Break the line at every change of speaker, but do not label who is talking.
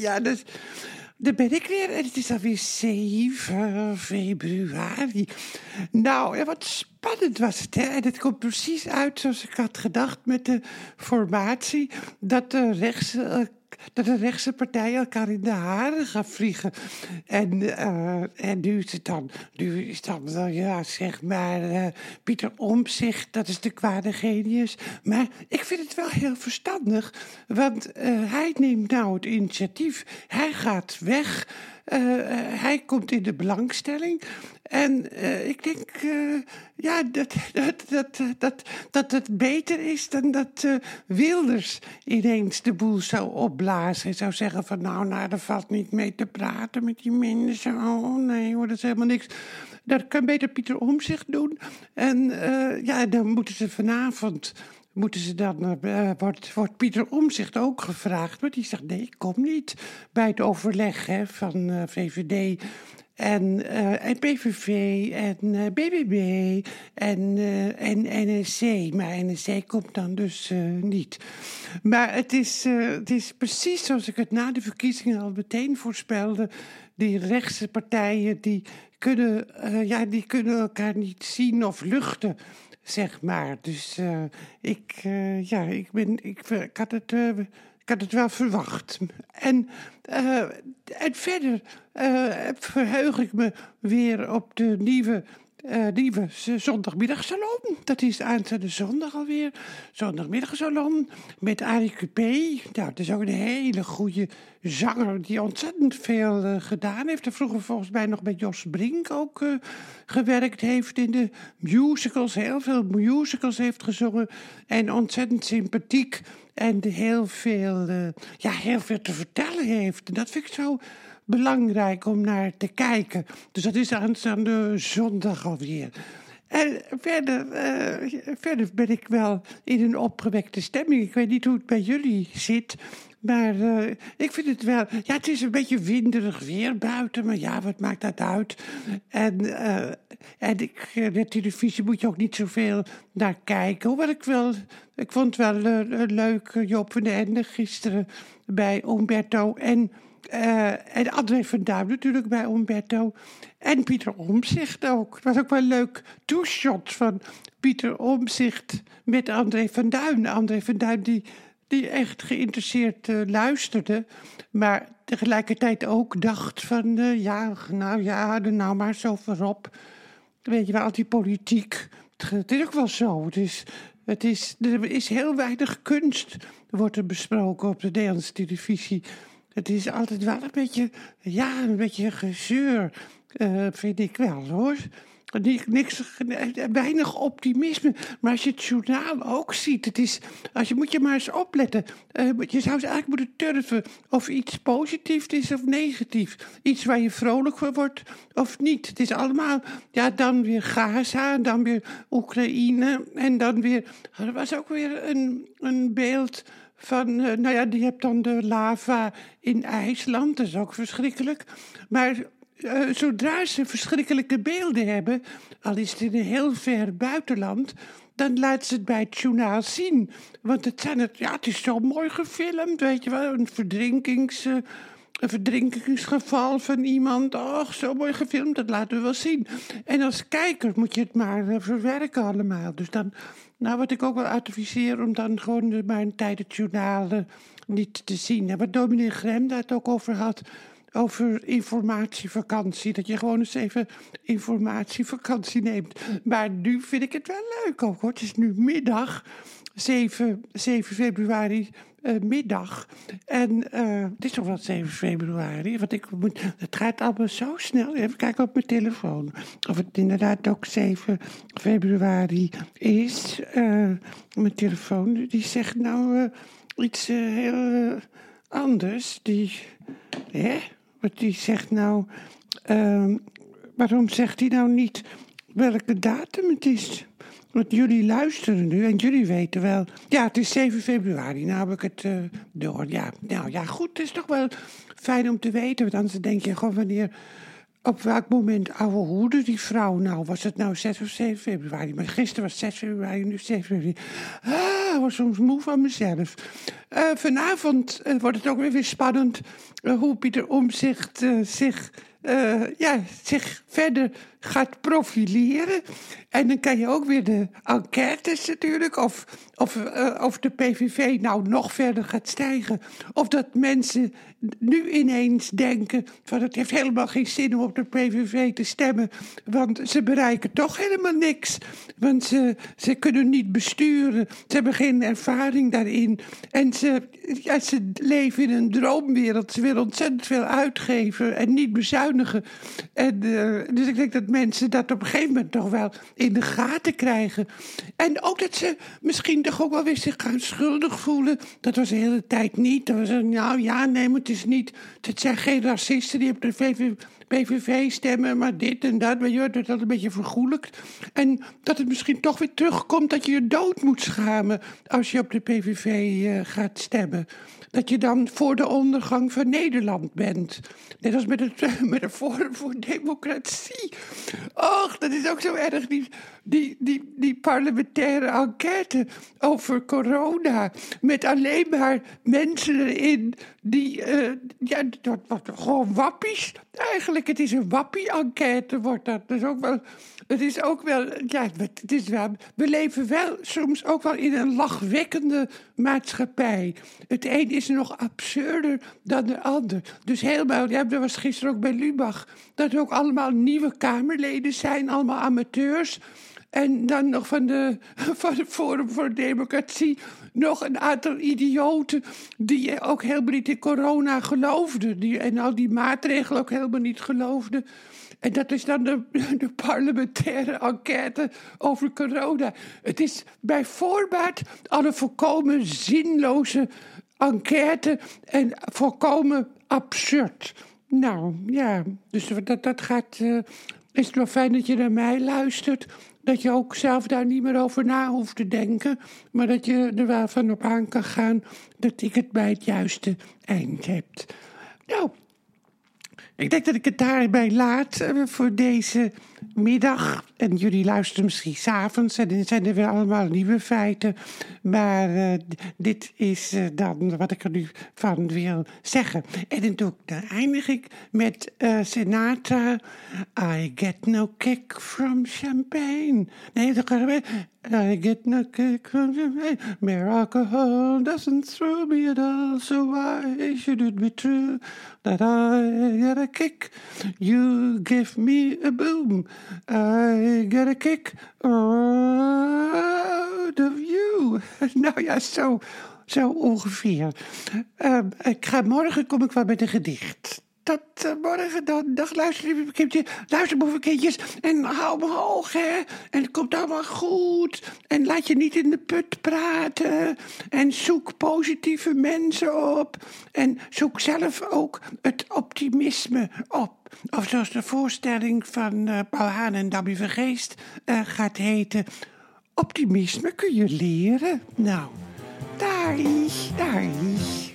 Ja, dus, daar ben ik weer. En het is alweer 7 februari. Nou, ja, wat spannend was het, hè? En het komt precies uit zoals ik had gedacht met de formatie. Dat de rechtse dat de rechtse partijen elkaar in de haren gaan vliegen. En, uh, en nu is het dan, nu is dan ja, zeg maar, uh, Pieter Omzicht, dat is de kwade genius. Maar ik vind het wel heel verstandig, want uh, hij neemt nou het initiatief. Hij gaat weg. Uh, hij komt in de belangstelling. En uh, ik denk ja, dat, dat, dat, dat, dat het beter is dan dat Wilders ineens de boel zou opblazen. En zou zeggen van nou, nou, er valt niet mee te praten met die mensen. Oh nee hoor, dat is helemaal niks. Dat kan beter Pieter Omzicht doen. En ja, dan moeten ze vanavond moeten ze dan, uh, wordt, wordt Pieter Omzicht ook gevraagd. Maar die zegt, nee, ik kom niet bij het overleg hè, van uh, VVD en, uh, en PVV en BBB en, en NSC. Maar NSC komt dan dus niet. Maar het is, het is precies zoals ik het na de verkiezingen al meteen voorspelde. Die rechtse partijen die kunnen, ja, die kunnen elkaar niet zien of luchten zeg maar. Dus uh, ik, uh, ja, ik, ben, ik, ik, had het, ik had het wel verwacht. En, en verder verheug ik me weer op de nieuwe uh, nieuwe zondagmiddagsalon. Dat is aanstaande zondag alweer. Zondagmiddagsalon met Arie Cupé. Nou, dat is ook een hele goede zanger die ontzettend veel uh, gedaan heeft. En vroeger volgens mij nog met Jos Brink ook uh, gewerkt heeft in de musicals. Heel veel musicals heeft gezongen. En ontzettend sympathiek. En heel veel, ja, heel veel te vertellen heeft. Dat vind ik zo belangrijk om naar te kijken. Dus dat is aanstaande zondag alweer. En verder, uh, verder ben ik wel in een opgewekte stemming. Ik weet niet hoe het bij jullie zit. Maar uh, ik vind het wel. Ja, het is een beetje winderig weer buiten. Maar ja, wat maakt dat uit? En, uh, en ik, de televisie moet je ook niet zoveel naar kijken. Hoewel ik wel. Ik vond het wel leuk, Job van de gisteren bij Umberto. En uh, en André van Duin natuurlijk bij Umberto. En Pieter Omzicht ook. Het was ook wel een leuk two-shot van Pieter Omzicht met André van Duin. André van Duin die, die echt geïnteresseerd uh, luisterde. Maar tegelijkertijd ook dacht van... Uh, ja, nou ja, er nou maar zo voorop. Weet je wel, al die politiek. Het is ook wel zo. Het is, het is, er is heel weinig kunst wordt er besproken op de Nederlandse televisie... Het is altijd wel een beetje, ja, een beetje gezeur, uh, vind ik wel hoor. Niks, weinig optimisme. Maar als je het journaal ook ziet, het is, als je moet je maar eens opletten. Uh, je zou eigenlijk moeten turven of iets positiefs is of negatief. Iets waar je vrolijk van wordt of niet. Het is allemaal, ja, dan weer Gaza, dan weer Oekraïne en dan weer. Er was ook weer een, een beeld van, uh, nou ja, die hebt dan de lava in IJsland, dat is ook verschrikkelijk. Maar uh, zodra ze verschrikkelijke beelden hebben, al is het in een heel ver buitenland, dan laat ze het bij het journaal zien. Want het, zijn het, ja, het is zo mooi gefilmd, weet je wel, een verdrinkings... een verdrinkingsgeval van iemand. Och, zo mooi gefilmd, dat laten we wel zien. En als kijker moet je het maar uh, verwerken allemaal. Dus dan, nou wat ik ook wel adviseer om dan gewoon maar een tijd het journaal niet te zien. En wat dominee Grem daar het ook over had, over informatievakantie. Dat je gewoon eens even informatievakantie neemt. Maar nu vind ik het wel leuk ook hoor. Het is nu middag, 7, 7 februari middag. En uh, het is toch wel 7 februari, want ik moet, het gaat allemaal zo snel. Even kijken op mijn telefoon. Of het inderdaad ook 7 februari is. Uh, mijn telefoon die zegt nou iets heel anders. Die, hè? Wat die zegt nou. Ehm, waarom zegt hij nou niet welke datum het is? Want jullie luisteren nu en jullie weten wel. Ja, het is 7 februari. Nou heb ik het uh, door. Ja, nou ja, goed. Het is toch wel fijn om te weten. Want anders denk je gewoon wanneer op welk moment ouwe hoede die vrouw nou? Was het nou 6 of 7 februari? Maar gisteren was 6 februari, nu 7 februari. Ah, ik was soms moe van mezelf. Uh, vanavond uh, wordt het ook weer, weer spannend hoe Pieter Omzicht zich, ja, zich verder gaat profileren. En dan kan je ook weer de enquêtes natuurlijk, of, of, of de PVV nou nog verder gaat stijgen. Of dat mensen nu ineens denken van het heeft helemaal geen zin om op de PVV te stemmen, want ze bereiken toch helemaal niks. Want ze, ze kunnen niet besturen, ze hebben geen ervaring daarin. En ze, ja, ze leven in een droomwereld, ze willen ontzettend veel uitgeven en niet bezuinigen. En, uh, dus ik denk dat mensen dat op een gegeven moment toch wel in de gaten krijgen. En ook dat ze misschien toch ook wel weer zich schuldig voelen. Dat was de hele tijd niet. Dat was nou ja, nee, maar het is niet. Het zijn geen racisten die op de VVV PVV stemmen, maar dit en dat. Weet je, dat dat een beetje vergoelijkt. En dat het misschien toch weer terugkomt dat je je dood moet schamen als je op de PVV uh, gaat stemmen dat je dan voor de ondergang van Nederland bent. Net als met het, met het Forum voor Democratie. Och, dat is ook zo erg, die, die, die, die parlementaire enquête over corona. Met alleen maar mensen erin die, uh, ja, dat, wat, gewoon wappies. Eigenlijk, het is een wappie-enquête, wordt dat. Is ook wel het is ook wel, ja, het is we leven wel soms ook wel in een lachwekkende maatschappij. Het een is nog absurder dan de ander. Dus helemaal, ja, dat was gisteren ook bij Lubach, dat er ook allemaal nieuwe Kamerleden zijn, allemaal amateurs. En dan nog van, de, van het Forum voor Democratie nog een aantal idioten die ook helemaal niet in corona geloofden. Die, en al die maatregelen ook helemaal niet geloofden. En dat is dan de, parlementaire enquête over corona. Het is bij voorbaat al een volkomen zinloze enquête en volkomen absurd. Nou ja, dus dat, dat gaat. Uh, is het wel fijn dat je naar mij luistert. Dat je ook zelf daar niet meer over na hoeft te denken. Maar dat je er wel van op aan kan gaan dat ik het bij het juiste eind heb. Nou, ik denk dat ik het daarbij laat uh, voor deze middag. En jullie luisteren misschien s'avonds en dan zijn er weer allemaal nieuwe feiten. Maar uh, dit is uh, dan wat ik er nu van wil zeggen. En dan, dan eindig ik met Sinatra. I get no kick from champagne. Nee, dan gaan we... I get no kick from champagne. Mere alcohol doesn't throw me at all. So why should it be true that I get a kick? You give me a boom. I get a kick out of you. Nou ja, zo, zo ongeveer. Uh, ik ga, morgen kom ik wel met een gedicht tot uh, morgen dan. Dag, luister, lieve kindje. Luister, boevenkindjes. En hou me hoog, hè. En het komt allemaal goed. Laat je niet in de put praten. En zoek positieve mensen op. En zoek zelf ook het optimisme op. Of zoals de voorstelling van uh, Paul Haan en Dabby Vergeest uh, gaat heten. Optimisme kun je leren. Nou, daar is, daar is.